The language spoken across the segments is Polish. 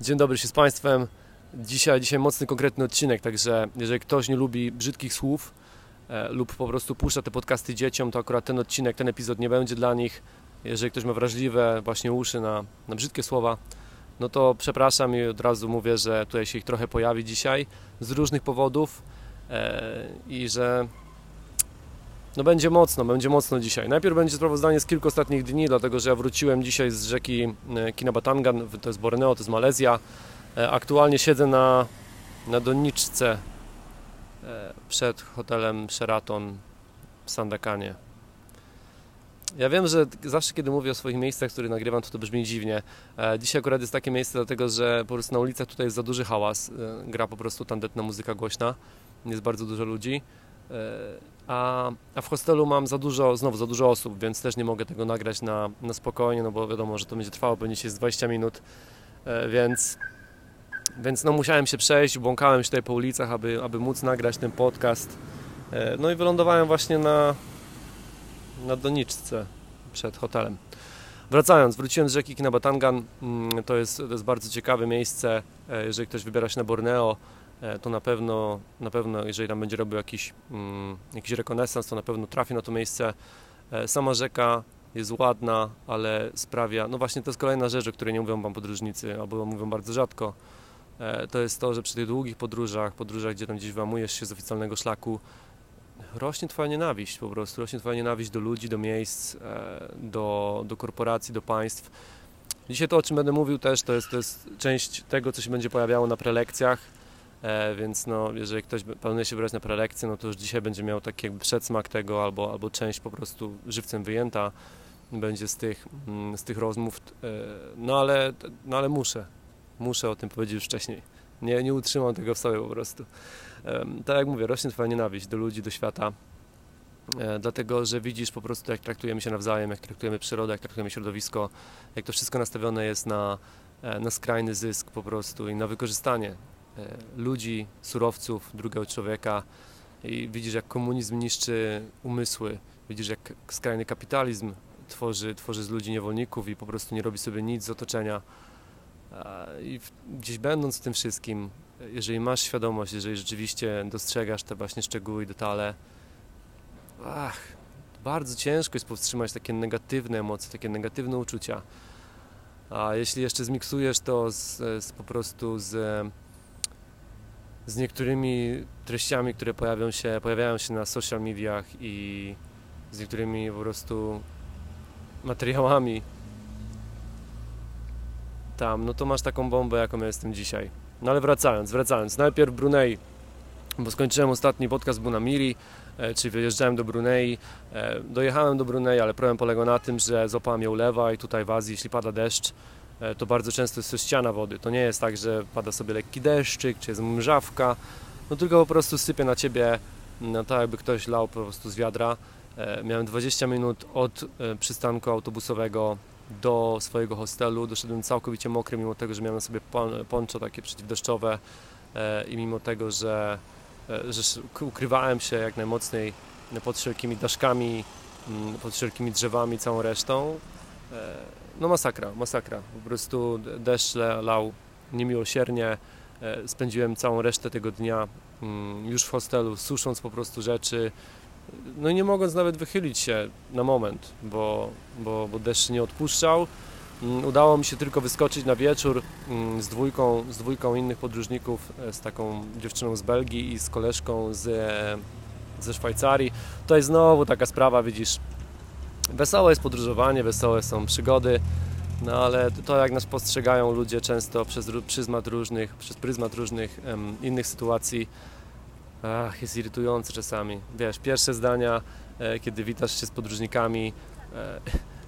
Dzień dobry się z Państwem. Dzisiaj, dzisiaj mocny, konkretny odcinek, także jeżeli ktoś nie lubi brzydkich słów e, lub po prostu puszcza te podcasty dzieciom, to akurat ten odcinek, ten epizod nie będzie dla nich. Jeżeli ktoś ma wrażliwe właśnie uszy na, na brzydkie słowa, no to przepraszam i od razu mówię, że tutaj się ich trochę pojawi dzisiaj z różnych powodów e, i że no będzie mocno, będzie mocno dzisiaj. Najpierw będzie sprawozdanie z kilku ostatnich dni, dlatego że ja wróciłem dzisiaj z rzeki e, Kinabatangan, to jest Borneo, to jest Malezja. E, aktualnie siedzę na, na doniczce e, przed hotelem Sheraton w Sandakanie. Ja wiem, że zawsze kiedy mówię o swoich miejscach, które nagrywam, to to brzmi dziwnie. Dzisiaj akurat jest takie miejsce, dlatego że po prostu na ulicach tutaj jest za duży hałas. Gra po prostu tandetna muzyka głośna. Jest bardzo dużo ludzi a, a w hostelu mam za dużo, znowu za dużo osób, więc też nie mogę tego nagrać na, na spokojnie, no bo wiadomo, że to będzie trwało pewnie się z 20 minut, e, więc, więc no musiałem się przejść, błąkałem się tutaj po ulicach, aby, aby móc nagrać ten podcast. E, no i wylądowałem właśnie na, na doniczce przed hotelem. Wracając, wróciłem z rzeki Kinabatangan, mm, to jest, to jest bardzo ciekawe miejsce, e, jeżeli ktoś wybiera się na Borneo, E, to na pewno, na pewno jeżeli tam będzie robił jakiś, mm, jakiś rekonesans, to na pewno trafi na to miejsce. E, sama rzeka jest ładna, ale sprawia, no właśnie to jest kolejna rzecz, o której nie mówią Wam podróżnicy, albo mówią bardzo rzadko, e, to jest to, że przy tych długich podróżach, podróżach, gdzie tam gdzieś wyłamujesz się z oficjalnego szlaku, rośnie Twoja nienawiść po prostu, rośnie Twoja nienawiść do ludzi, do miejsc, do, do korporacji, do państw. Dzisiaj to, o czym będę mówił też, to jest, to jest część tego, co się będzie pojawiało na prelekcjach, E, więc no, jeżeli ktoś planuje się wybrać na prelekcję, no to już dzisiaj będzie miał taki jakby przedsmak tego, albo, albo część po prostu żywcem wyjęta będzie z tych, mm, z tych rozmów. E, no ale, no ale muszę, muszę o tym powiedzieć już wcześniej. Nie, nie utrzymam tego w sobie po prostu. Tak jak mówię, rośnie twoja nienawiść do ludzi, do świata, e, dlatego że widzisz po prostu, jak traktujemy się nawzajem, jak traktujemy przyrodę, jak traktujemy środowisko, jak to wszystko nastawione jest na, na skrajny zysk po prostu i na wykorzystanie ludzi, surowców, drugiego człowieka i widzisz jak komunizm niszczy umysły, widzisz jak skrajny kapitalizm tworzy, tworzy z ludzi niewolników i po prostu nie robi sobie nic z otoczenia. I gdzieś będąc w tym wszystkim, jeżeli masz świadomość, jeżeli rzeczywiście dostrzegasz te właśnie szczegóły i detale, ach, bardzo ciężko jest powstrzymać takie negatywne emocje, takie negatywne uczucia. A jeśli jeszcze zmiksujesz to z, z po prostu z z niektórymi treściami, które pojawią się, pojawiają się na social mediach i z niektórymi po prostu materiałami tam, no to masz taką bombę, jaką ja jestem dzisiaj. No ale wracając, wracając, najpierw Brunei, bo skończyłem ostatni podcast Bunamiri, e, czyli wyjeżdżałem do Brunei, e, dojechałem do Brunei, ale problem polegał na tym, że złapała mnie ulewa i tutaj w Azji, jeśli pada deszcz, to bardzo często jest to ściana wody. To nie jest tak, że pada sobie lekki deszczyk, czy jest mrzawka, no tylko po prostu sypie na ciebie, no tak jakby ktoś lał po prostu z wiadra. E, miałem 20 minut od e, przystanku autobusowego do swojego hostelu. Doszedłem całkowicie mokry, mimo tego, że miałem na sobie poncho takie przeciwdeszczowe i mimo tego, że, że ukrywałem się jak najmocniej pod wszelkimi daszkami, mm, pod wszelkimi drzewami, całą resztą, no masakra, masakra. Po prostu deszcz lał niemiłosiernie. E, spędziłem całą resztę tego dnia mm, już w hostelu, susząc po prostu rzeczy. No nie mogąc nawet wychylić się na moment, bo, bo, bo deszcz nie odpuszczał. Mm, udało mi się tylko wyskoczyć na wieczór mm, z dwójką, z dwójką innych podróżników, e, z taką dziewczyną z Belgii i z koleżką z, e, ze Szwajcarii. To jest znowu taka sprawa, widzisz, Wesołe jest podróżowanie, wesołe są przygody, no ale to jak nas postrzegają ludzie często przez pryzmat różnych, przez pryzmat różnych um, innych sytuacji, ach, jest irytujące czasami. Wiesz, pierwsze zdania, e, kiedy witasz się z podróżnikami e,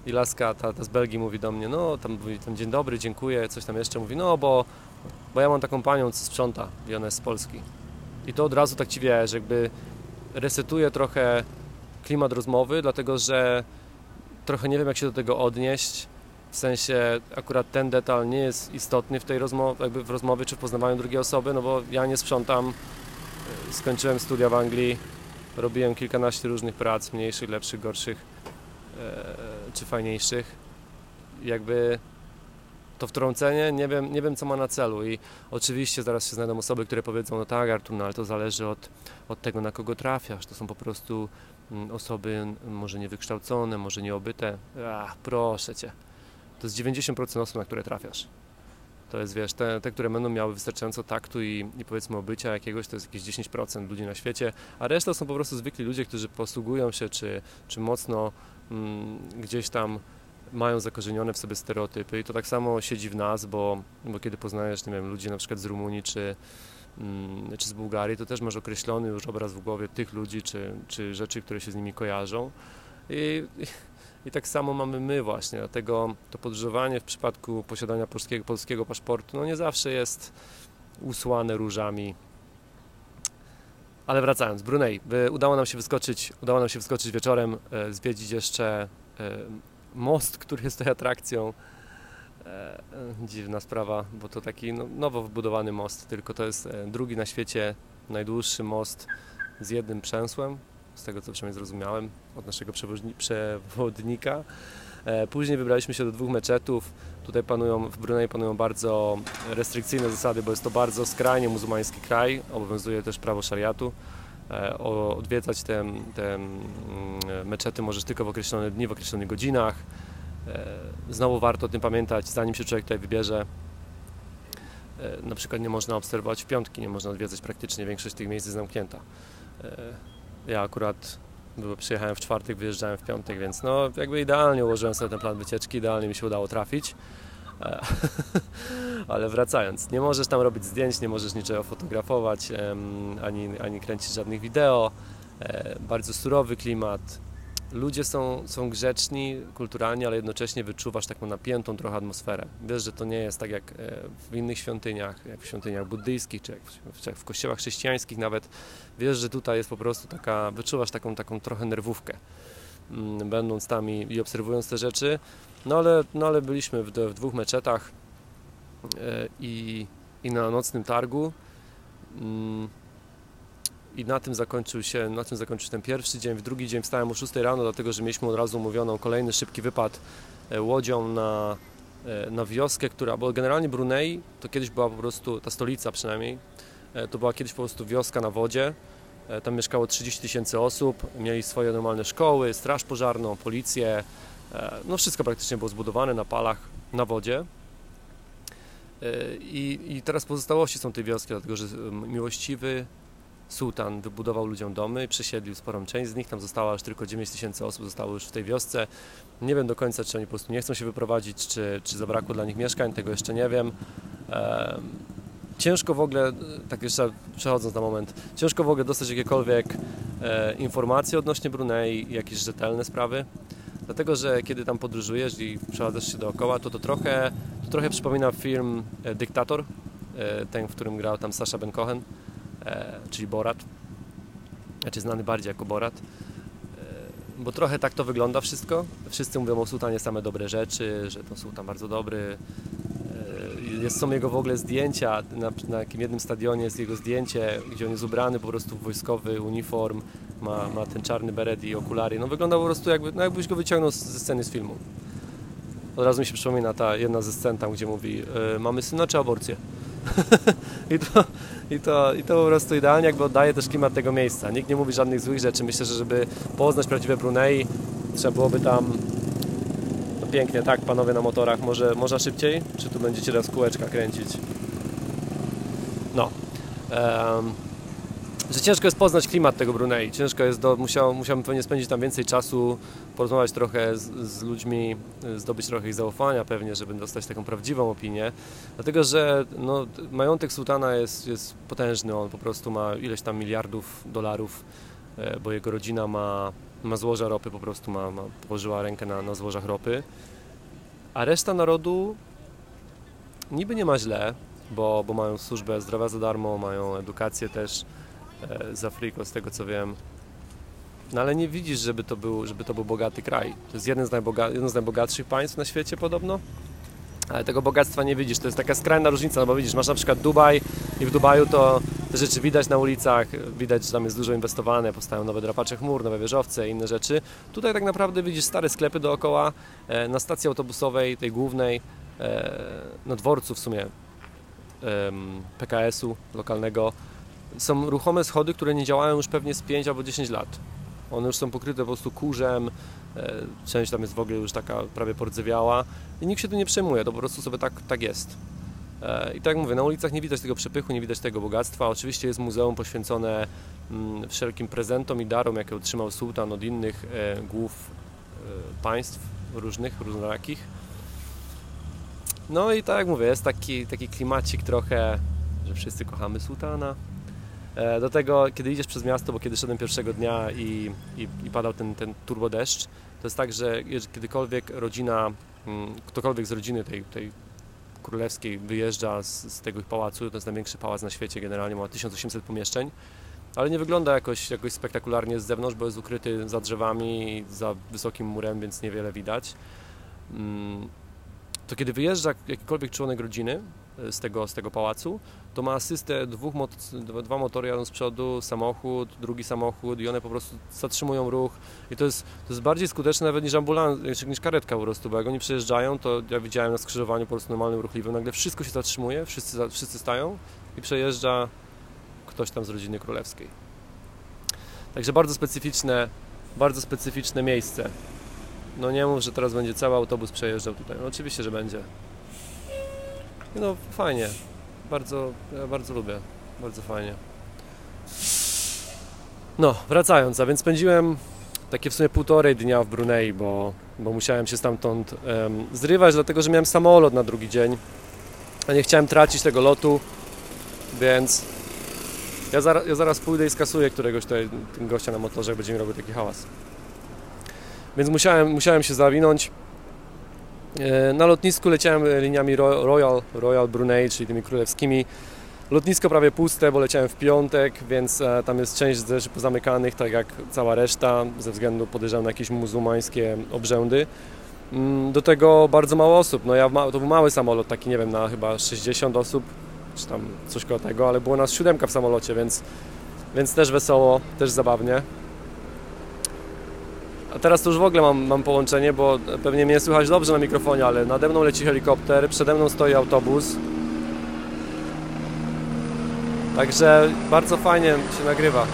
i laska ta, ta z Belgii mówi do mnie, no tam mówi tam dzień dobry, dziękuję, coś tam jeszcze mówi, no bo, bo ja mam taką panią, co sprząta i ona jest z Polski. I to od razu tak ci wiesz, jakby resetuje trochę klimat rozmowy, dlatego że trochę nie wiem, jak się do tego odnieść. W sensie akurat ten detal nie jest istotny w tej rozmowie, jakby w rozmowie czy w poznawaniu drugiej osoby, no bo ja nie sprzątam. Skończyłem studia w Anglii, robiłem kilkanaście różnych prac, mniejszych, lepszych, gorszych e, czy fajniejszych. Jakby to wtrącenie, nie wiem, nie wiem co ma na celu i oczywiście zaraz się znajdą osoby, które powiedzą, no tak Artur, no ale to zależy od, od tego na kogo trafiasz, to są po prostu osoby może niewykształcone, może nieobyte, Ach, proszę Cię, to jest 90% osób, na które trafiasz. To jest, wiesz, te, te które będą miały wystarczająco taktu i, i powiedzmy obycia jakiegoś, to jest jakieś 10% ludzi na świecie, a reszta są po prostu zwykli ludzie, którzy posługują się, czy, czy mocno mm, gdzieś tam mają zakorzenione w sobie stereotypy. I to tak samo siedzi w nas, bo, bo kiedy poznajesz, nie wiem, ludzi na przykład z Rumunii czy, mm, czy z Bułgarii, to też masz określony już obraz w głowie tych ludzi, czy, czy rzeczy, które się z nimi kojarzą. I, i, i tak samo mamy my właśnie, dlatego to podróżowanie w przypadku posiadania polskiego, polskiego paszportu no nie zawsze jest usłane różami. Ale wracając, Brunei, udało nam się wyskoczyć, udało nam się wyskoczyć wieczorem, e, zwiedzić jeszcze e, most, który jest tutaj atrakcją. E, dziwna sprawa, bo to taki no, nowo wybudowany most, tylko to jest e, drugi na świecie najdłuższy most z jednym przęsłem, z tego co przynajmniej zrozumiałem od naszego przewodnika. E, później wybraliśmy się do dwóch meczetów. Tutaj panują, w Brunei panują bardzo restrykcyjne zasady, bo jest to bardzo skrajnie muzułmański kraj. Obowiązuje też prawo szariatu. Odwiedzać te, te mm, meczety możesz tylko w określone dni, w określonych godzinach. E, znowu warto o tym pamiętać, zanim się człowiek tutaj wybierze. E, na przykład nie można obserwować w piątki, nie można odwiedzać praktycznie, większość tych miejsc jest zamknięta. Ja akurat przyjechałem w czwartek, wyjeżdżałem w piątek, więc no jakby idealnie ułożyłem sobie ten plan wycieczki, idealnie mi się udało trafić. Ale wracając, nie możesz tam robić zdjęć, nie możesz niczego fotografować, ani, ani kręcić żadnych wideo. E, bardzo surowy klimat. Ludzie są, są grzeczni, kulturalni, ale jednocześnie wyczuwasz taką napiętą trochę atmosferę. Wiesz, że to nie jest tak jak e, w innych świątyniach, jak w świątyniach buddyjskich, czy jak w, jak w kościołach chrześcijańskich nawet. Wiesz, że tutaj jest po prostu taka, wyczuwasz taką, taką trochę nerwówkę, mm, będąc tam i, i obserwując te rzeczy. No ale, no ale byliśmy w, w dwóch meczetach e, i, i na nocnym targu. I na tym, zakończył się, na tym zakończył ten pierwszy dzień. W drugi dzień wstałem o 6 rano, dlatego że mieliśmy od razu umówioną kolejny szybki wypad e, łodzią na, e, na wioskę, która, bo generalnie Brunei to kiedyś była po prostu, ta stolica przynajmniej, to była kiedyś po prostu wioska na wodzie. Tam mieszkało 30 tysięcy osób, mieli swoje normalne szkoły, straż pożarną, policję, E, no wszystko praktycznie było zbudowane na palach, na wodzie. E, I, I, teraz pozostałości są tej wioski, dlatego że miłościwy sułtan wybudował ludziom domy, przesiedlił sporą część z nich, tam zostało aż tylko 9 tysięcy osób zostało już w tej wiosce. Nie wiem do końca, czy oni po prostu nie chcą się wyprowadzić, czy, czy zabrakło dla nich mieszkań, tego jeszcze nie wiem. E, ciężko w ogóle, tak jeszcze przechodząc na moment, ciężko w ogóle dostać jakiekolwiek informacje odnośnie Brunei, jakieś rzetelne sprawy. Dlatego, że kiedy tam podróżujesz i przeładzasz się dookoła, to to trochę, to trochę przypomina film e, Dyktator, e, ten, w którym grał tam Sasha Ben Cohen, e, czyli Borat, znaczy znany bardziej jako Borat. Bo trochę tak to wygląda wszystko. Wszyscy mówią o sułtanie same dobre rzeczy, że to sułtan bardzo dobry. Jest, są jego w ogóle zdjęcia, na, na jakim jednym stadionie jest jego zdjęcie, gdzie on jest ubrany po prostu w wojskowy uniform, ma, ma ten czarny beret i okulary. No wygląda po prostu jakby, no jakbyś go wyciągnął ze sceny z filmu. Od razu mi się przypomina ta jedna ze scen tam, gdzie mówi mamy syna czy aborcję? I, to, i, to, I to po prostu idealnie jakby oddaje też klimat tego miejsca. Nikt nie mówi żadnych złych rzeczy. Myślę, że żeby poznać prawdziwe Brunei, trzeba byłoby tam no pięknie, tak panowie na motorach, może, może szybciej? Czy tu będziecie teraz kółeczka kręcić? No. Um, że ciężko jest poznać klimat tego Brunei. Ciężko jest, do, musiał, musiałbym pewnie spędzić tam więcej czasu, porozmawiać trochę z, z, ludźmi, zdobyć trochę ich zaufania pewnie, żeby dostać taką prawdziwą opinię. Dlatego, że no, majątek sułtana jest, jest potężny, on po prostu ma ileś tam miliardów dolarów, e, bo jego rodzina ma, ma złoża ropy, po prostu ma, ma położyła rękę na, na złożach ropy. A reszta narodu niby nie ma źle, bo, bo mają służbę zdrowia za darmo, mają edukację też, E, z Afryką, z tego co wiem. No ale nie widzisz, żeby to był, żeby to był bogaty kraj. To jest jeden z, najboga jedno z najbogatszych państw na świecie podobno. Ale tego bogactwa nie widzisz. To jest taka skrajna różnica, no bo widzisz, masz na przykład Dubaj i w Dubaju to te rzeczy widać na ulicach, widać, że tam jest dużo inwestowane, powstają nowe drapacze chmur, nowe wieżowce i inne rzeczy. Tutaj tak naprawdę widzisz stare sklepy dookoła, e, na stacji autobusowej, tej głównej, na dworcu w sumie PKS-u lokalnego są ruchome schody, które nie działają już pewnie z 5 albo 10 lat. One już są pokryte po prostu kurzem, e, część tam jest w ogóle już taka prawie pordzewiała i nikt się tu nie przejmuje, to po prostu sobie tak, tak jest. E, I tak jak mówię, na ulicach nie widać tego przepychu, nie widać tego bogactwa. Oczywiście jest muzeum poświęcone mm, wszelkim prezentom i darom, jakie otrzymał sułtan od innych e, głów państw różnych, różnorakich. No i tak jak mówię, jest taki, taki klimacik trochę, że wszyscy kochamy sułtana. E, do tego, kiedy idziesz przez miasto, bo kiedy szedłem pierwszego dnia i, i, i padał ten, ten turbo deszcz, to jest tak, że kiedykolwiek rodzina, mm, ktokolwiek z rodziny tej, tej królewskiej wyjeżdża z, z tego ich pałacu, to jest największy pałac na świecie, generalnie ma 1800 pomieszczeń, ale nie wygląda jakoś, jakoś spektakularnie z zewnątrz, bo jest ukryty za drzewami, za wysokim murem, więc niewiele widać. Mm, to kiedy wyjeżdża jakikolwiek członek rodziny z tego, z tego pałacu, to ma asystę dwóch mot dwa motory jadą z przodu, samochód, drugi samochód i one po prostu zatrzymują ruch i to jest, to jest bardziej skuteczne nawet niż ambulans, niż karetka po prostu, bo jak oni przejeżdżają, to ja widziałem na skrzyżowaniu po prostu normalnym, ruchliwym, nagle wszystko się zatrzymuje, wszyscy, wszyscy stają i przejeżdża ktoś tam z rodziny królewskiej. Także bardzo specyficzne, bardzo specyficzne miejsce. No nie mów, że teraz będzie cały autobus przejeżdżał tutaj. No oczywiście, że będzie. No fajnie. Bardzo, ja bardzo lubię. Bardzo fajnie. No, wracając, a więc spędziłem takie w sumie półtorej dnia w Brunei, bo, bo musiałem się stamtąd um, zrywać, dlatego że miałem samolot na drugi dzień, a nie chciałem tracić tego lotu, więc ja, zara, ja zaraz pójdę i skasuję któregoś tutaj, tym gościa na motorze, jak będzie mi robił taki hałas. Więc musiałem, musiałem się zawinąć. E, na lotnisku leciałem liniami Royal, Royal Brunei, czyli tymi królewskimi. Lotnisko prawie puste, bo leciałem w piątek, więc e, tam jest część rzeczy pozamykanych, tak jak cała reszta, ze względu podejrzewam na jakieś muzułmańskie obrzędy. Mm, do tego bardzo mało osób. No ja, to był mały samolot, taki nie wiem, na chyba 60 osób, czy tam coś koło tego, ale było nas siódemka w samolocie, więc, więc też wesoło, też zabawnie. A teraz to już w ogóle mam, mam połączenie, bo pewnie mnie słychać dobrze na mikrofonie, ale nade mną leci helikopter, przede mną stoi autobus. Także bardzo fajnie się nagrywa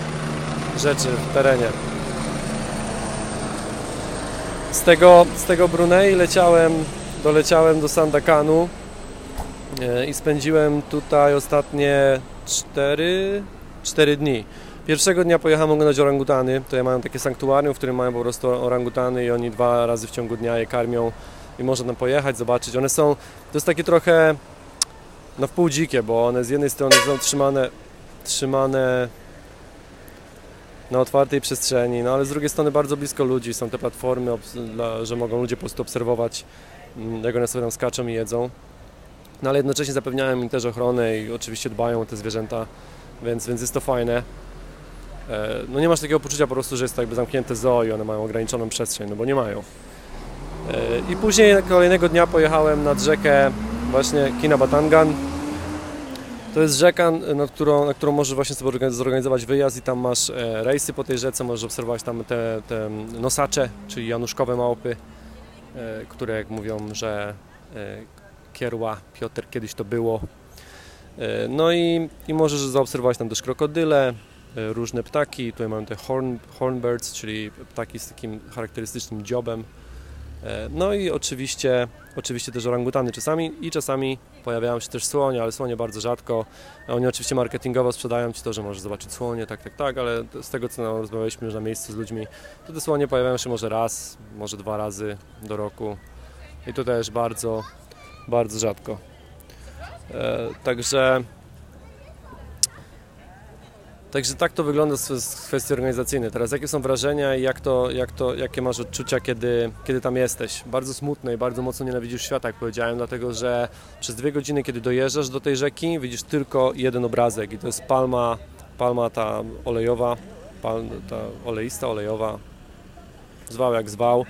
rzeczy w terenie. Z tego, z tego Brunei leciałem, doleciałem do Sandakanu e, i spędziłem tutaj ostatnie 4, 4 dni. Pierwszego dnia pojechałem oglądać orangutany. To ja mają takie sanktuarium, w którym mają po prostu orangutany i oni dwa razy w ciągu dnia je karmią i można tam pojechać, zobaczyć. One są, to jest takie trochę no w pół dzikie, bo one z jednej strony są trzymane, trzymane na otwartej przestrzeni, no ale z drugiej strony bardzo blisko ludzi. Są te platformy, że mogą ludzie po prostu obserwować, mm, jak one sobie tam skaczą i jedzą. No ale jednocześnie zapewniają im też ochronę i oczywiście dbają o te zwierzęta, więc, więc jest to fajne. E, no nie masz takiego poczucia po prostu, że jest to jakby zamknięte zoo i one mają ograniczoną przestrzeń, no bo nie mają. E, I później kolejnego dnia pojechałem nad rzekę właśnie Kinabatangan. To jest rzeka, nad którą, na którą możesz właśnie sobie zorganizować wyjazd i tam masz e, rejsy po tej rzece, możesz obserwować tam te, te nosacze, czyli januszkowe małpy, które jak mówią, że kierła Piotr kiedyś to było. No i, i możesz zaobserwować tam też krokodyle, różne ptaki. Tutaj mamy te horn, hornbirds, czyli ptaki z takim charakterystycznym dziobem. E, no i oczywiście, oczywiście też orangutany czasami i czasami pojawiają się też słonie, ale słonie bardzo rzadko. Oni oczywiście marketingowo sprzedają Ci to, że możesz zobaczyć słonie, tak, tak, tak, ale z tego co rozmawialiśmy już na miejscu z ludźmi, to te słonie pojawiają się może raz, może dwa razy do roku i to też bardzo, bardzo rzadko. E, także Także tak to wygląda z kwestii organizacyjnej. Teraz jakie są wrażenia i jak to, jak to, jakie masz odczucia, kiedy, kiedy tam jesteś? Bardzo smutne i bardzo mocno nienawidzisz świata, jak powiedziałem, dlatego że przez dwie godziny, kiedy dojeżdżasz do tej rzeki, widzisz tylko jeden obrazek i to jest palma, palma ta olejowa, palma, ta oleista, olejowa, zwał jak zwał.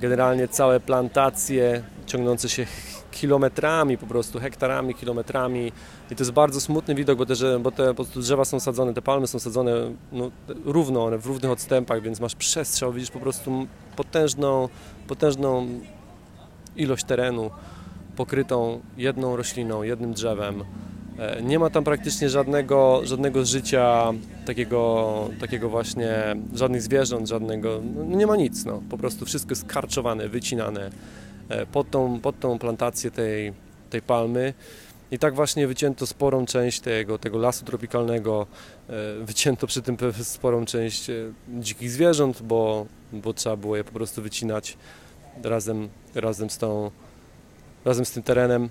Generalnie całe plantacje ciągnące się kilometrami, po prostu hektarami, kilometrami i to jest bardzo smutny widok, bo te, bo te po drzewa są sadzone, te palmy są sadzone no, równo, one w równych odstępach, więc masz przestrzał, widzisz po prostu potężną, potężną ilość terenu, pokrytą jedną rośliną, jednym drzewem. E, nie ma tam praktycznie żadnego, żadnego życia, takiego, takiego właśnie, żadnych zwierząt, żadnego, no nie ma nic, no. po prostu wszystko jest karczowane, wycinane pod tą, pod tą plantację tej, tej palmy. I tak właśnie wycięto sporą część tego, tego lasu tropikalnego, e, wycięto przy tym sporą część dzikich zwierząt, bo, bo trzeba było je po prostu wycinać razem, razem, z, tą, razem z tym terenem.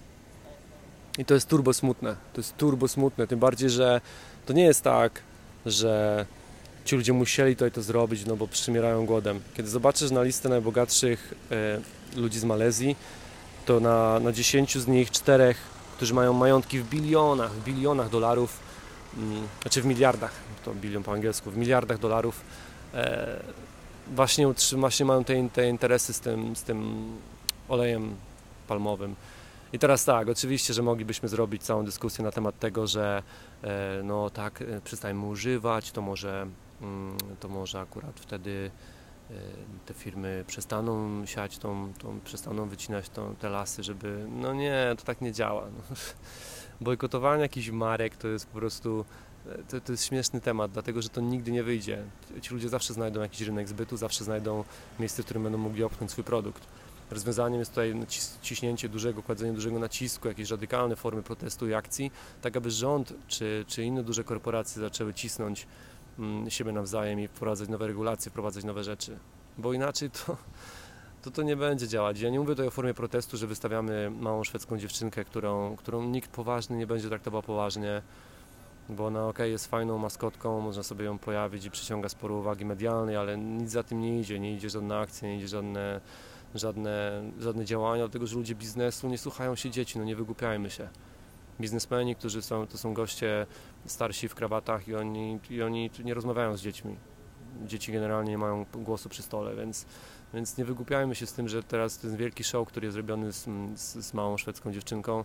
I to jest turbo smutne. To jest turbo smutne, tym bardziej, że to nie jest tak, że ci ludzie musieli to i to zrobić, no bo przymierają głodem. Kiedy zobaczysz na listę najbogatszych e, ludzi z Malezji, to na, na 10 z nich czterech, którzy mają majątki w bilionach, w bilionach dolarów, mm, znaczy w miliardach, to bilion po angielsku, w miliardach dolarów, e, właśnie, właśnie mają te, te interesy z tym, z tym olejem palmowym. I teraz tak, oczywiście, że moglibyśmy zrobić całą dyskusję na temat tego, że e, no tak, przestajemy używać, to może, to może akurat wtedy e, te firmy przestaną siać tą, tą przestaną wycinać tą, te lasy, żeby, no nie, to tak nie działa. No. Bojkotowanie jakichś marek to jest po prostu, to, to jest śmieszny temat, dlatego że to nigdy nie wyjdzie. Ci ludzie zawsze znajdą jakiś rynek zbytu, zawsze znajdą miejsce, w którym będą mogli opchnąć swój produkt. Rozwiązaniem jest tutaj ciśnięcie dużego, kładzenie dużego nacisku, jakieś radykalne formy protestu i akcji, tak aby rząd czy, czy inne duże korporacje zaczęły cisnąć mm, siebie nawzajem i wprowadzać nowe regulacje, wprowadzać nowe rzeczy. Bo inaczej to, to to nie będzie działać. Ja nie mówię tutaj o formie protestu, że wystawiamy małą szwedzką dziewczynkę, którą, którą nikt poważny nie będzie traktował poważnie, bo ona ok, jest fajną maskotką, można sobie ją pojawić i przyciąga sporo uwagi medialnej, ale nic za tym nie idzie, nie idzie żadna akcja, nie idzie żadne żadne, żadne działania, dlatego że ludzie biznesu nie słuchają się dzieci, no nie wygłupiajmy się. Biznesmeni, którzy są, to są goście starsi w krawatach i oni, i oni nie rozmawiają z dziećmi. Dzieci generalnie nie mają głosu przy stole, więc, więc nie wygłupiajmy się z tym, że teraz ten wielki show, który jest zrobiony z, z, z małą szwedzką dziewczynką,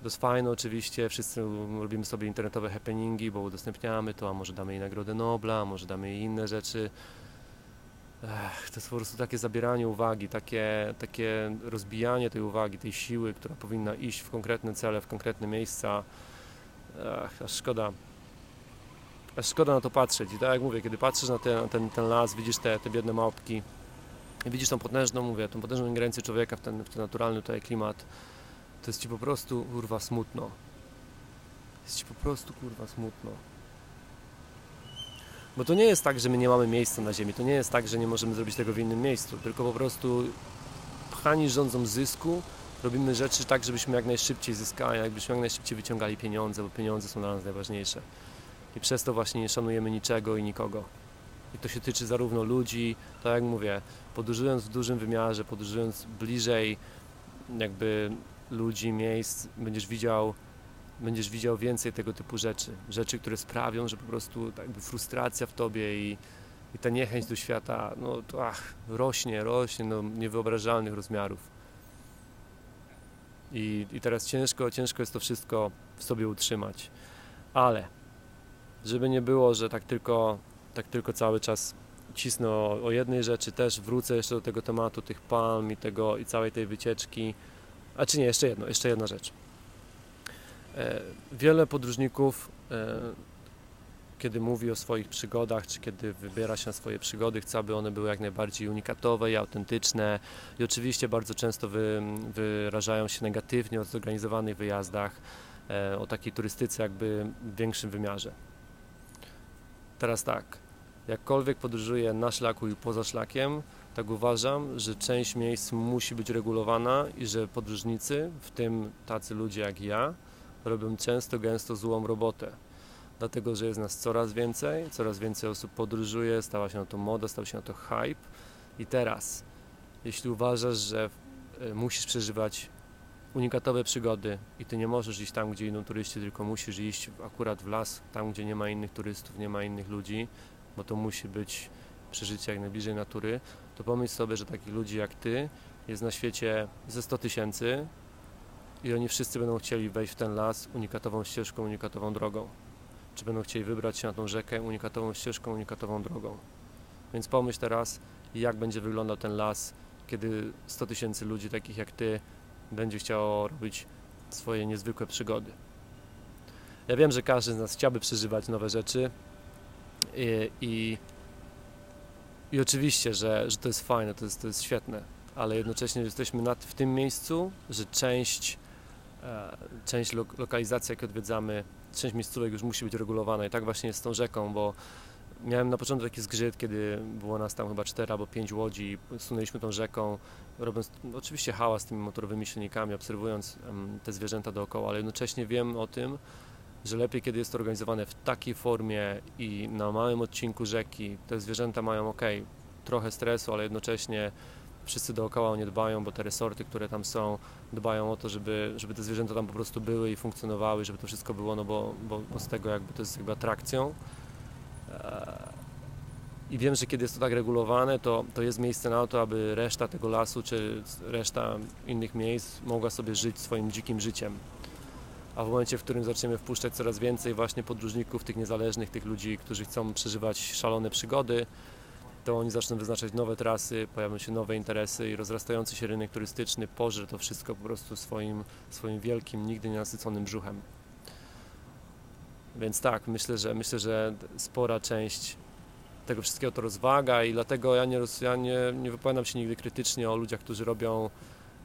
to jest fajne oczywiście, wszyscy robimy sobie internetowe happeningi, bo udostępniamy to, a może damy jej Nagrodę Nobla, a może damy jej inne rzeczy, Ech, to jest po prostu takie zabieranie uwagi, takie, takie rozbijanie tej uwagi, tej siły, która powinna iść w konkretne cele, w konkretne miejsca. Ech, aż szkoda. Aż szkoda na to patrzeć. I tak jak mówię, kiedy patrzysz na ten, ten, ten las, widzisz te, te biedne małpki, widzisz tą potężną, mówię, tą potężną ingerencję człowieka w ten, w ten naturalny tutaj klimat, to jest ci po prostu, kurwa, smutno. Jest ci po prostu, kurwa, smutno. Bo to nie jest tak, że my nie mamy miejsca na ziemi, to nie jest tak, że nie możemy zrobić tego w innym miejscu, tylko po prostu pchani rządzą zysku, robimy rzeczy tak, żebyśmy jak najszybciej zyskali, jakbyśmy jak najszybciej wyciągali pieniądze, bo pieniądze są dla nas najważniejsze. I przez to właśnie nie szanujemy niczego i nikogo. I to się tyczy zarówno ludzi, tak jak mówię, podróżując w dużym wymiarze, podróżując bliżej jakby ludzi, miejsc, będziesz widział będziesz widział więcej tego typu rzeczy. Rzeczy, które sprawią, że po prostu tak jakby frustracja w tobie i, i ta niechęć do świata no, to, ach, rośnie, rośnie do niewyobrażalnych rozmiarów. I, I teraz ciężko, ciężko jest to wszystko w sobie utrzymać. Ale żeby nie było, że tak tylko, tak tylko cały czas cisnę o, o jednej rzeczy, też wrócę jeszcze do tego tematu tych palm i, tego, i całej tej wycieczki. A czy nie, jeszcze jedno, jeszcze jedna rzecz. E, wiele podróżników, e, kiedy mówi o swoich przygodach, czy kiedy wybiera się na swoje przygody, chce, aby one były jak najbardziej unikatowe i autentyczne. I oczywiście bardzo często wy, wyrażają się negatywnie o zorganizowanych wyjazdach, e, o takiej turystyce jakby w większym wymiarze. Teraz tak, jakkolwiek podróżuję na szlaku i poza szlakiem, tak uważam, że część miejsc musi być regulowana i że podróżnicy, w tym tacy ludzie jak ja, robią często, gęsto złą robotę. Dlatego, że jest nas coraz więcej, coraz więcej osób podróżuje, stała się na to moda, stał się na to hype. I teraz, jeśli uważasz, że e, musisz przeżywać unikatowe przygody i ty nie możesz iść tam, gdzie idą turyści, tylko musisz iść akurat w las, tam, gdzie nie ma innych turystów, nie ma innych ludzi, bo to musi być przeżycie jak najbliżej natury, to pomyśl sobie, że takich ludzi jak ty jest na świecie ze 100 tysięcy, i oni wszyscy będą chcieli wejść w ten las unikatową ścieżką, unikatową drogą. Czy będą chcieli wybrać się na tą rzekę unikatową ścieżką, unikatową drogą. Więc pomyśl teraz, jak będzie wyglądał ten las, kiedy 100 tysięcy ludzi takich jak ty będzie chciało robić swoje niezwykłe przygody. Ja wiem, że każdy z nas chciałby przeżywać nowe rzeczy i, i, i oczywiście, że, że to jest fajne, to jest, to jest świetne, ale jednocześnie jesteśmy nad, w tym miejscu, że część, część lo, lokalizacji, jakie odwiedzamy, część miejscówek już musi być regulowana. I tak właśnie jest z tą rzeką, bo miałem na początku taki zgrzyt, kiedy było nas tam chyba 4 albo 5 łodzi, sunęliśmy tą rzeką, robiąc oczywiście hałas tymi motorowymi silnikami, obserwując te zwierzęta dookoła, ale jednocześnie wiem o tym, że lepiej, kiedy jest to organizowane w takiej formie i na małym odcinku rzeki, te zwierzęta mają ok, trochę stresu, ale jednocześnie wszyscy dookoła o nie dbają, bo te resorty, które tam są, dbają o to, żeby, żeby te zwierzęta tam po prostu były i funkcjonowały, żeby to wszystko było, no bo, bo, bo z tego jakby to jest jakby atrakcją. I wiem, że kiedy jest to tak regulowane, to, to jest miejsce na to, aby reszta tego lasu, czy reszta innych miejsc mogła sobie żyć swoim dzikim życiem a w momencie, w którym zaczniemy wpuszczać coraz więcej właśnie podróżników, tych niezależnych, tych ludzi, którzy chcą przeżywać szalone przygody, to oni zaczną wyznaczać nowe trasy, pojawią się nowe interesy i rozrastający się rynek turystyczny pożre to wszystko po prostu swoim, swoim wielkim, nigdy nie nasyconym brzuchem. Więc tak, myślę, że myślę, że spora część tego wszystkiego to rozwaga i dlatego ja nie, ja nie, nie wypowiadam się nigdy krytycznie o ludziach, którzy robią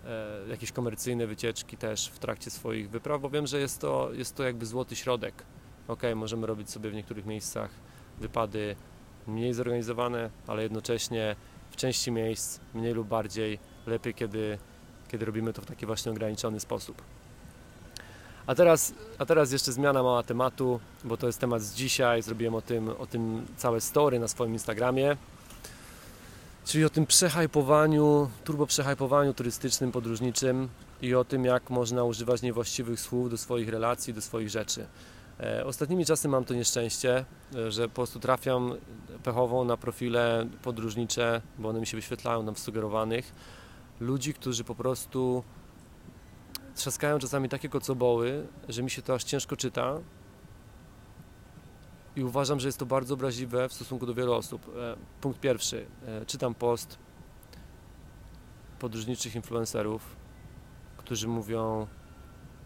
E, jakieś komercyjne wycieczki też w trakcie swoich wypraw, bo wiem, że jest to, jest to jakby złoty środek. Ok, możemy robić sobie w niektórych miejscach wypady mniej zorganizowane, ale jednocześnie w części miejsc mniej lub bardziej lepiej, kiedy, kiedy robimy to w taki właśnie ograniczony sposób. A teraz, a teraz jeszcze zmiana mała tematu, bo to jest temat z dzisiaj. Zrobiłem o tym, o tym całe story na swoim Instagramie. Czyli o tym przehajpowaniu, turbo przehajpowaniu turystycznym, podróżniczym i o tym, jak można używać niewłaściwych słów do swoich relacji, do swoich rzeczy. E, ostatnimi czasy mam to nieszczęście, e, że po prostu trafiam pechową na profile podróżnicze, bo one mi się wyświetlają nam sugerowanych, ludzi, którzy po prostu trzaskają czasami takie kocoboły, że mi się to aż ciężko czyta, i uważam, że jest to bardzo obraźliwe w stosunku do wielu osób. E, punkt pierwszy. Czytam post podróżniczych influencerów, którzy mówią,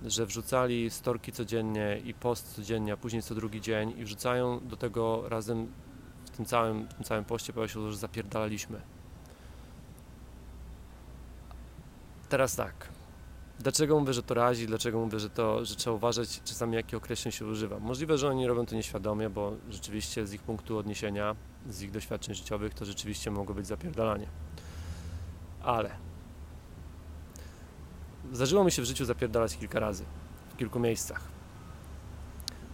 że wrzucali storki codziennie i post codziennie, a później co drugi dzień i wrzucają do tego razem w tym całym, w tym całym poście pojawia się, że zapierdalaliśmy. Teraz tak. Dlaczego mówię, że to razi? Dlaczego mówię, że to, że trzeba uważać czasami jakie określeń się używa? Możliwe, że oni robią to nieświadomie, bo rzeczywiście z ich punktu odniesienia, z ich doświadczeń życiowych, to rzeczywiście mogło być zapierdalanie. Ale zdarzyło mi się w życiu zapierdalać kilka razy, w kilku miejscach.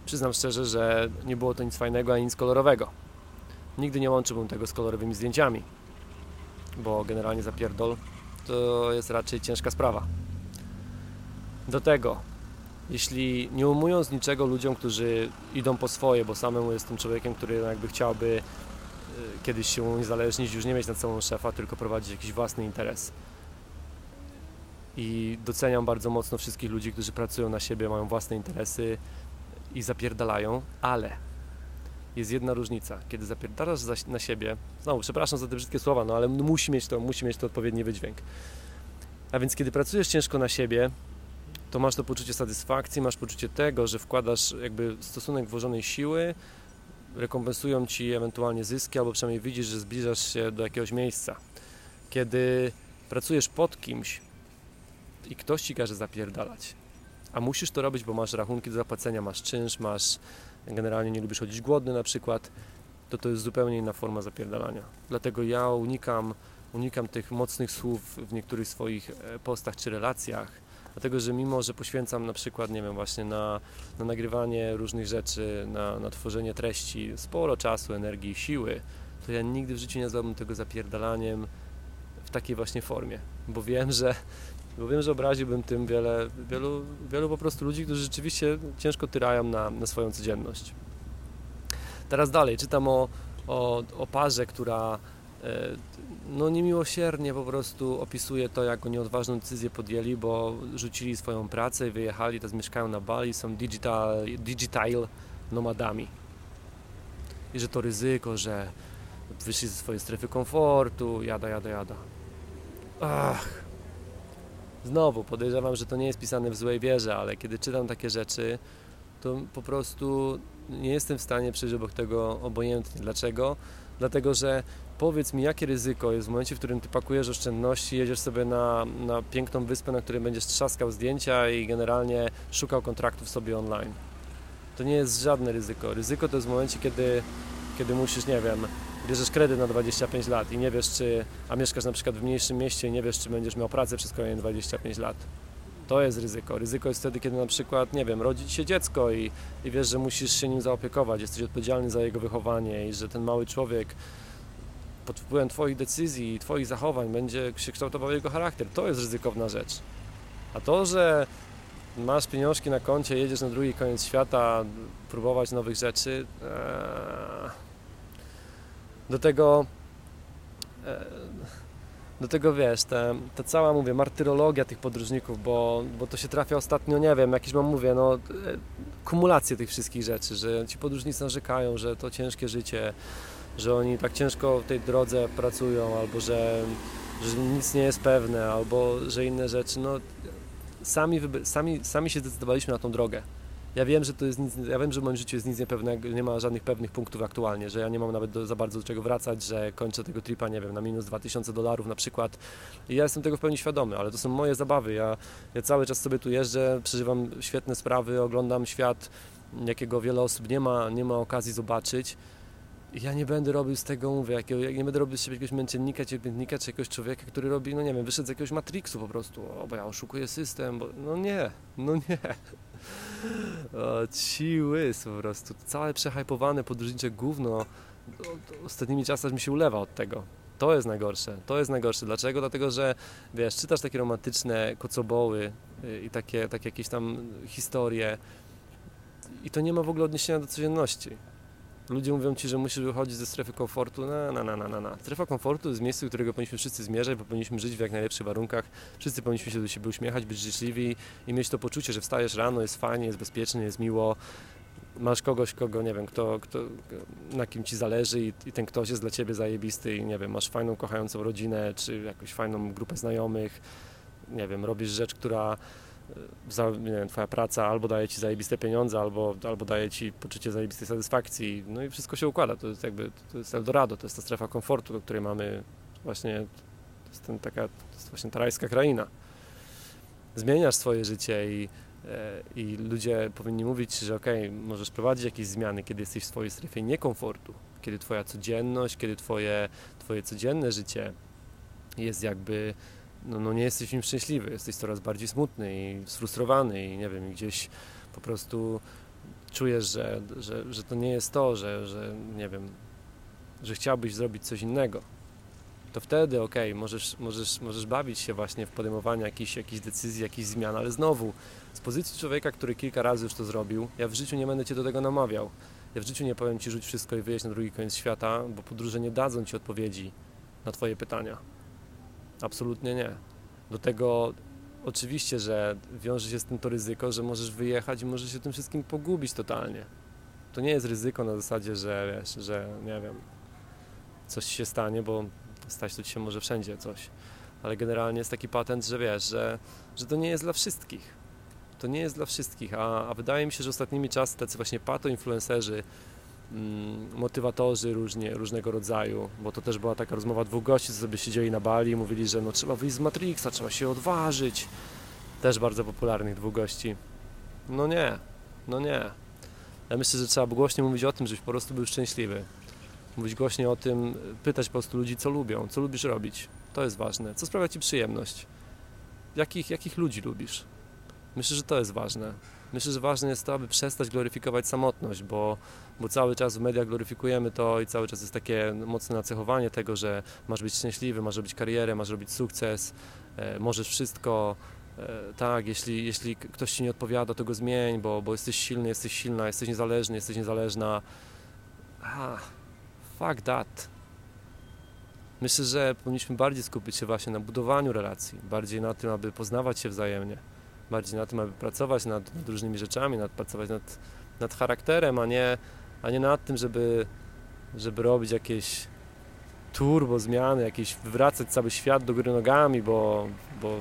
Przyznam szczerze, że nie było to nic fajnego ani nic kolorowego. Nigdy nie łączyłbym tego z kolorowymi zdjęciami, bo generalnie zapierdol to jest raczej ciężka sprawa. Do tego, jeśli nie umując niczego ludziom, którzy idą po swoje, bo samemu jestem człowiekiem, który jakby chciałby y, kiedyś się uniezależnić, już nie mieć nad sobą szefa, tylko prowadzić jakiś własny interes. I doceniam bardzo mocno wszystkich ludzi, którzy pracują na siebie, mają własne interesy i zapierdalają, ale jest jedna różnica. Kiedy zapierdalasz na siebie, znowu przepraszam za te brzydkie słowa, no ale musi mieć to, musi mieć to odpowiedni wydźwięk. A więc kiedy pracujesz ciężko na siebie, to masz to poczucie satysfakcji, masz poczucie tego, że wkładasz jakby stosunek włożonej siły, rekompensują ci ewentualnie zyski, albo przynajmniej widzisz, że zbliżasz się do jakiegoś miejsca. Kiedy pracujesz pod kimś i ktoś ci każe zapierdalać, a musisz to robić, bo masz rachunki do zapłacenia, masz czynsz, masz generalnie nie lubisz chodzić głodny na przykład, to to jest zupełnie inna forma zapierdalania. Dlatego ja unikam, unikam tych mocnych słów w niektórych swoich e, postach czy relacjach, Dlatego, że mimo, że poświęcam na przykład, nie wiem, właśnie na, na nagrywanie różnych rzeczy, na, na tworzenie treści sporo czasu, energii, siły, to ja nigdy w życiu nie nazwałbym tego zapierdalaniem w takiej właśnie formie, bo wiem, że bo wiem, że obraziłbym tym wiele, wielu, wielu po prostu ludzi, którzy rzeczywiście ciężko tyrają na, na swoją codzienność. Teraz dalej, czytam o, o, o parze, która E, no niemiłosiernie po prostu opisuje to, jak oni odważną decyzję podjęli, bo rzucili swoją pracę i wyjechali, teraz mieszkają na Bali, są digital, digital nomadami. I że to ryzyko, że wyszli ze swojej strefy komfortu, jada, jada, jada. Ach. Znowu podejrzewam, że to nie jest pisane w złej wierze, ale kiedy czytam takie rzeczy, to po prostu nie jestem w stanie przejść obok tego obojętnie. Dlaczego? Dlatego, że powiedz mi, jakie ryzyko jest w momencie, w którym ty pakujesz oszczędności, jedziesz sobie na, na piękną wyspę, na której będziesz trzaskał zdjęcia i generalnie szukał kontraktów sobie online. To nie jest żadne ryzyko. Ryzyko to jest w momencie, kiedy, kiedy musisz, nie wiem, bierzesz kredyt na 25 lat i nie wiesz, czy, a mieszkasz na przykład w mniejszym mieście i nie wiesz, czy będziesz miał pracę przez kolejne 25 lat. To jest ryzyko. Ryzyko jest wtedy, kiedy na przykład, nie wiem, rodzi się dziecko i, i wiesz, że musisz się nim zaopiekować, jesteś odpowiedzialny za jego wychowanie i że ten mały człowiek pod wpływem Twoich decyzji i Twoich zachowań będzie się kształtował jego charakter. To jest ryzykowna rzecz. A to, że masz pieniążki na koncie, jedziesz na drugi koniec świata, próbować nowych rzeczy, ee... do tego ee do tego wiesz, te, ta cała, mówię, martyrologia tych podróżników, bo, bo to się trafia ostatnio, nie wiem, jakieś mam, mówię, no, e, kumulację tych wszystkich rzeczy, że ci podróżnicy narzekają, że to ciężkie życie, że oni tak ciężko w tej drodze pracują, albo że, że nic nie jest pewne, albo że inne rzeczy, no, sami, sami, sami się zdecydowaliśmy na tą drogę. Ja wiem, że to jest nic, ja wiem, że w moim życiu jest nic niepewnego, nie ma żadnych pewnych punktów aktualnie, że ja nie mam nawet do, za bardzo do czego wracać, że kończę tego tripa, nie wiem, na minus 2000 dolarów na przykład. I ja jestem tego w pełni świadomy, ale to są moje zabawy. Ja, ja cały czas sobie tu jeżdżę, przeżywam świetne sprawy, oglądam świat, jakiego wiele osób nie ma, nie ma okazji zobaczyć. Ja nie będę robił z tego, mówię, jakiego, nie będę robił z siebie jakiegoś męczennika, cierpiętnika, czy jakiegoś człowieka, który robi, no nie wiem, wyszedł z jakiegoś Matrixu po prostu, o, bo ja oszukuję system, bo no nie, no nie. O, ci łys po prostu. Całe przehajpowane podróżnicze gówno ostatnimi czasami mi się ulewa od tego. To jest najgorsze. To jest najgorsze. Dlaczego? Dlatego, że wiesz, czytasz takie romantyczne kocoboły y, i takie, takie jakieś tam historie i to nie ma w ogóle odniesienia do codzienności. Ludzie mówią ci, że musisz wychodzić ze strefy komfortu. Na, na, na, na, na. Strefa komfortu jest miejsce, do którego powinniśmy wszyscy zmierzać, bo powinniśmy żyć w jak najlepszych warunkach. Wszyscy powinniśmy się do siebie uśmiechać, być życzliwi i mieć to poczucie, że wstajesz rano, jest fajnie, jest bezpiecznie, jest miło. Masz kogoś, kogo nie wiem, kto, kto, na kim ci zależy i, i ten ktoś jest dla ciebie zajebisty i nie wiem, masz fajną, kochającą rodzinę, czy jakąś fajną grupę znajomych. Nie wiem, robisz rzecz, która wiem, twoja praca albo daje ci zajebiste pieniądze, albo, albo daje ci poczucie zajebistej satysfakcji. No i wszystko się układa. To jest jakby to jest Eldorado, to jest ta strefa komfortu, do której mamy właśnie, to jest ten, taka, to jest właśnie ta rajska kraina. Zmieniasz swoje życie i, e, i ludzie powinni mówić, że ok, możesz prowadzić jakieś zmiany, kiedy jesteś w swojej strefie niekomfortu, kiedy twoja codzienność, kiedy twoje, twoje codzienne życie jest jakby no, no nie jesteś w nim szczęśliwy, jesteś coraz bardziej smutny i sfrustrowany i nie wiem, gdzieś po prostu czujesz, że, że, że to nie jest to, że, że nie wiem, że chciałbyś zrobić coś innego, to wtedy okej, okay, możesz, możesz, możesz bawić się właśnie w podejmowaniu jakichś, jakichś decyzji, jakichś zmian, ale znowu, z pozycji człowieka, który kilka razy już to zrobił, ja w życiu nie będę Cię do tego namawiał. Ja w życiu nie powiem Ci rzuć wszystko i wyjeźdź na drugi koniec świata, bo podróże nie dadzą Ci odpowiedzi na Twoje pytania. Absolutnie nie. Do tego oczywiście, że wiąże się z tym to ryzyko, że możesz wyjechać i możesz się tym wszystkim pogubić totalnie. To nie jest ryzyko na zasadzie, że wiesz, że nie wiem, coś się stanie, bo stać to ci się może wszędzie coś. Ale generalnie jest taki patent, że wiesz, że, że to nie jest dla wszystkich. To nie jest dla wszystkich, a, a wydaje mi się, że ostatnimi czasy tacy właśnie pato-influencerzy, motywatorzy różnie, różnego rodzaju, bo to też była taka rozmowa dwóch gości, co sobie siedzieli na Bali i mówili, że no trzeba wyjść z Matrixa, trzeba się odważyć. Też bardzo popularnych dwóch gości. No nie, no nie. Ja myślę, że trzeba głośniej mówić o tym, żebyś po prostu był szczęśliwy. Mówić głośniej o tym, pytać po prostu ludzi, co lubią, co lubisz robić. To jest ważne. Co sprawia Ci przyjemność? Jakich, jakich ludzi lubisz? Myślę, że to jest ważne. Myślę, że ważne jest to, aby przestać gloryfikować samotność, bo, bo cały czas w mediach gloryfikujemy to i cały czas jest takie mocne nacechowanie tego, że masz być szczęśliwy, masz robić karierę, masz robić sukces, e, możesz wszystko. E, tak, jeśli, jeśli ktoś ci nie odpowiada, to go zmień, bo, bo jesteś silny, jesteś silna, jesteś niezależny, jesteś niezależna. Ah, fuck that. Myślę, że powinniśmy bardziej skupić się właśnie na budowaniu relacji, bardziej na tym, aby poznawać się wzajemnie bardziej na tym, aby pracować nad, nad różnymi rzeczami, nad, pracować nad, nad charakterem, a nie, a nie nad tym, żeby, żeby robić jakieś turbo zmiany, jakieś wywracać cały świat do góry nogami, bo, bo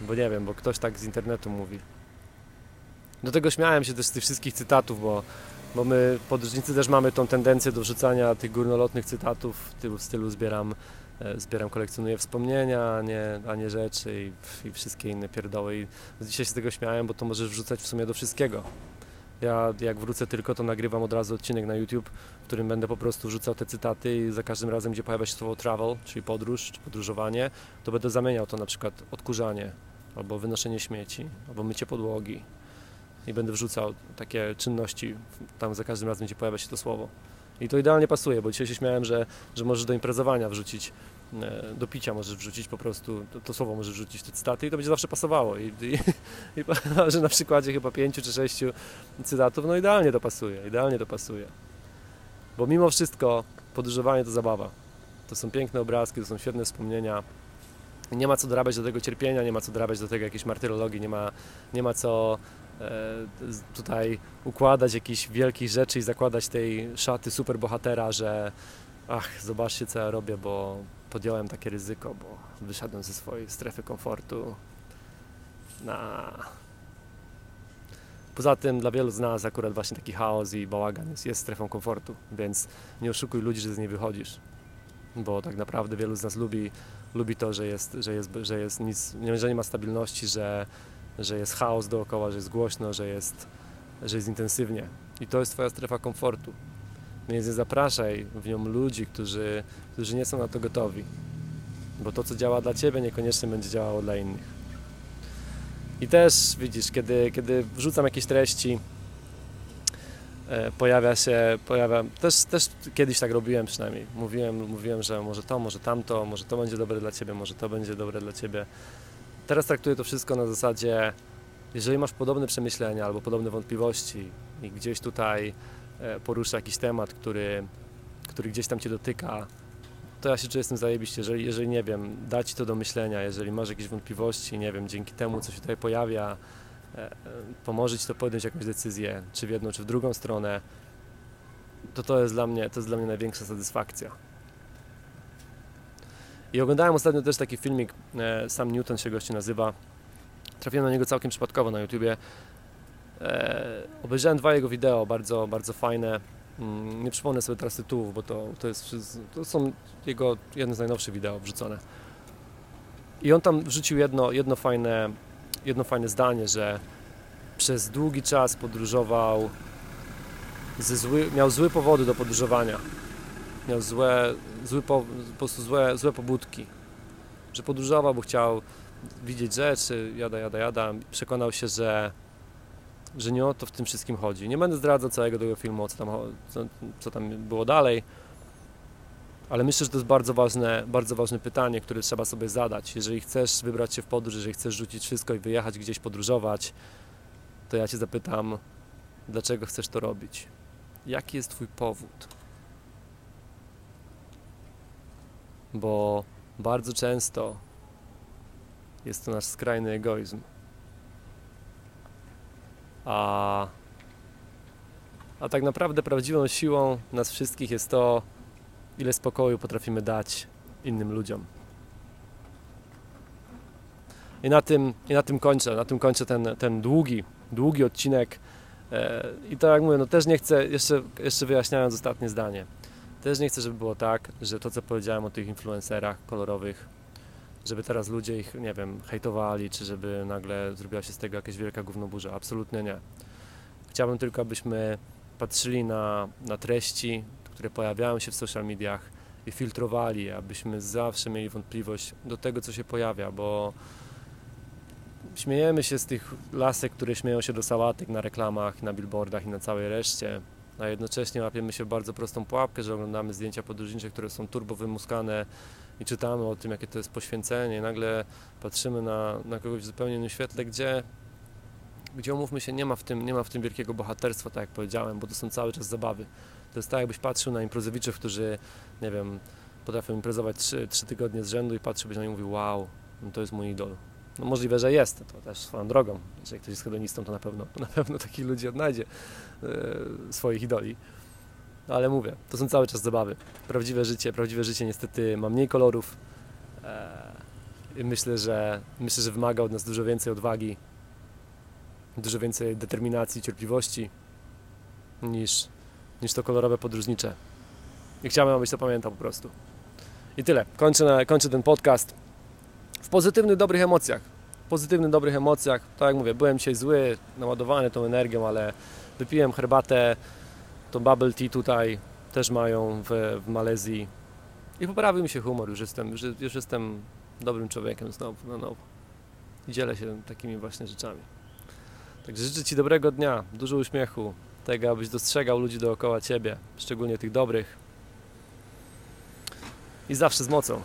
bo nie wiem, bo ktoś tak z internetu mówi. Do tego śmiałem się też z tych wszystkich cytatów, bo, bo my podróżnicy też mamy tą tendencję do wrzucania tych górnolotnych cytatów w stylu zbieram, zbieram kolekcjonuję wspomnienia, a nie, a nie rzeczy i, i wszystkie inne pierdoły. I dzisiaj się z tego śmiałem, bo to możesz wrzucać w sumie do wszystkiego. Ja jak wrócę tylko, to nagrywam od razu odcinek na YouTube, w którym będę po prostu rzucał te cytaty i za każdym razem, gdzie pojawia się słowo travel, czyli podróż czy podróżowanie, to będę zamieniał to na przykład odkurzanie, albo wynoszenie śmieci, albo mycie podłogi. I będę wrzucał takie czynności tam za każdym razem, gdzie pojawia się to słowo. I to idealnie pasuje, bo dzisiaj się śmiałem, że, że możesz do imprezowania wrzucić, e, do picia możesz wrzucić po prostu, to, to słowo możesz wrzucić, te cytaty i to będzie zawsze pasowało. I, i, i że na przykładzie chyba pięciu czy sześciu cytatów, no idealnie to pasuje, idealnie to pasuje. Bo mimo wszystko podróżowanie to zabawa. To są piękne obrazki, to są świetne wspomnienia. Nie ma co dorabiać do tego cierpienia, nie ma co dorabiać do tego jakiejś martyrologii, nie ma, nie ma co tutaj układać jakichś wielkich rzeczy i zakładać tej szaty superbohatera, że ach, zobaczcie co ja robię, bo podjąłem takie ryzyko, bo wyszedłem ze swojej strefy komfortu. Na Poza tym dla wielu z nas akurat właśnie taki chaos i bałagan jest, jest strefą komfortu, więc nie oszukuj ludzi, że z niej wychodzisz, bo tak naprawdę wielu z nas lubi, lubi to, że jest, że jest, że jest nic, że nie ma stabilności, że, że jest chaos dookoła, że jest głośno, że jest, że jest intensywnie i to jest Twoja strefa komfortu. Więc nie zapraszaj w nią ludzi, którzy, którzy nie są na to gotowi, bo to, co działa dla Ciebie, niekoniecznie będzie działało dla innych. I też widzisz, kiedy, kiedy wrzucam jakieś treści, e, pojawia się, pojawia, też, też kiedyś tak robiłem przynajmniej, mówiłem, mówiłem, że może to, może tamto, może to będzie dobre dla Ciebie, może to będzie dobre dla Ciebie. Teraz traktuję to wszystko na zasadzie, jeżeli masz podobne przemyślenia albo podobne wątpliwości i gdzieś tutaj e, porusza jakiś temat, który, który gdzieś tam Cię dotyka, to ja się czuję tym zajebiście, jeżeli, jeżeli nie wiem, da Ci to do myślenia, jeżeli masz jakieś wątpliwości, nie wiem, dzięki temu, co się tutaj pojawia, e, e, pomoże Ci to podjąć jakąś decyzję, czy w jedną, czy w drugą stronę, to to jest dla mnie, to jest dla mnie największa satysfakcja. I oglądałem ostatnio też taki filmik, e, Sam Newton się gości nazywa, trafiłem na niego całkiem przypadkowo na YouTubie, obejrzałem dwa jego wideo, bardzo, bardzo fajne, Mm, nie przypomnę sobie teraz tytułów, bo to, to, jest, to są jego jedne z najnowszych wideo wrzucone. I on tam wrzucił jedno, jedno, fajne, jedno fajne zdanie, że przez długi czas podróżował, zły, miał złe powody do podróżowania. Miał złe, zły po, po prostu złe, złe pobudki. Że podróżował, bo chciał widzieć rzeczy, jada, jada, jada. Przekonał się, że że nie o to w tym wszystkim chodzi. Nie będę zdradzał całego tego filmu, co tam, co, co tam było dalej, ale myślę, że to jest bardzo ważne, bardzo ważne pytanie, które trzeba sobie zadać. Jeżeli chcesz wybrać się w podróż, jeżeli chcesz rzucić wszystko i wyjechać gdzieś podróżować, to ja Cię zapytam, dlaczego chcesz to robić? Jaki jest Twój powód? Bo bardzo często jest to nasz skrajny egoizm. A, a tak naprawdę prawdziwą siłą nas wszystkich jest to, ile spokoju potrafimy dać innym ludziom. I na tym, i na tym kończę, na tym kończę ten, ten długi, długi odcinek. E, I tak jak mówię, no też nie chcę, jeszcze, jeszcze wyjaśniając ostatnie zdanie, też nie chcę, żeby było tak, że to co powiedziałem o tych influencerach kolorowych, żeby teraz ludzie ich, nie wiem, hejtowali, czy żeby nagle zrobiła się z tego jakaś wielka gównoburza. Absolutnie nie. Chciałbym tylko, abyśmy patrzyli na, na treści, które pojawiają się w social mediach i filtrowali, abyśmy zawsze mieli wątpliwość do tego, co się pojawia, bo śmiejemy się z tych lasek, które śmieją się do sałatek na reklamach, na billboardach i na całej reszcie, a jednocześnie łapiemy się bardzo prostą pułapkę, że oglądamy zdjęcia podróżnicze, które są turbo wymuskane i czytamy o tym, jakie to jest poświęcenie nagle patrzymy na, na kogoś w zupełnie innym świetle, gdzie, gdzie umówmy się, nie ma, w tym, nie ma w tym wielkiego bohaterstwa, tak jak powiedziałem, bo to są cały czas zabawy. To jest tak, jakbyś patrzył na improzowiczów, którzy, nie wiem, potrafią imprezować trzy, trzy tygodnie z rzędu i patrzyłbyś na nich i mówił, wow, no to jest mój idol. No możliwe, że jest, to też swoją drogą. Jeżeli ktoś jest hedonistą, to na pewno, na pewno takich ludzi odnajdzie e, swoich idoli. No ale mówię, to są cały czas zabawy. Prawdziwe życie, prawdziwe życie niestety ma mniej kolorów. I myślę, że myślę, że wymaga od nas dużo więcej odwagi, dużo więcej determinacji, cierpliwości niż, niż to kolorowe podróżnicze. I chciałem, abyś to pamiętał po prostu. I tyle. Kończę, na, kończę ten podcast w pozytywnych, dobrych emocjach. W pozytywnych, dobrych emocjach. Tak jak mówię, byłem dzisiaj zły, naładowany tą energią, ale wypiłem herbatę, to bubble tea tutaj też mają w, w Malezji i poprawił mi się humor. Już jestem, już, już jestem dobrym człowiekiem znowu, na nowo. I dzielę się takimi właśnie rzeczami. Także życzę Ci dobrego dnia, dużo uśmiechu, tego, abyś dostrzegał ludzi dookoła Ciebie, szczególnie tych dobrych. I zawsze z mocą.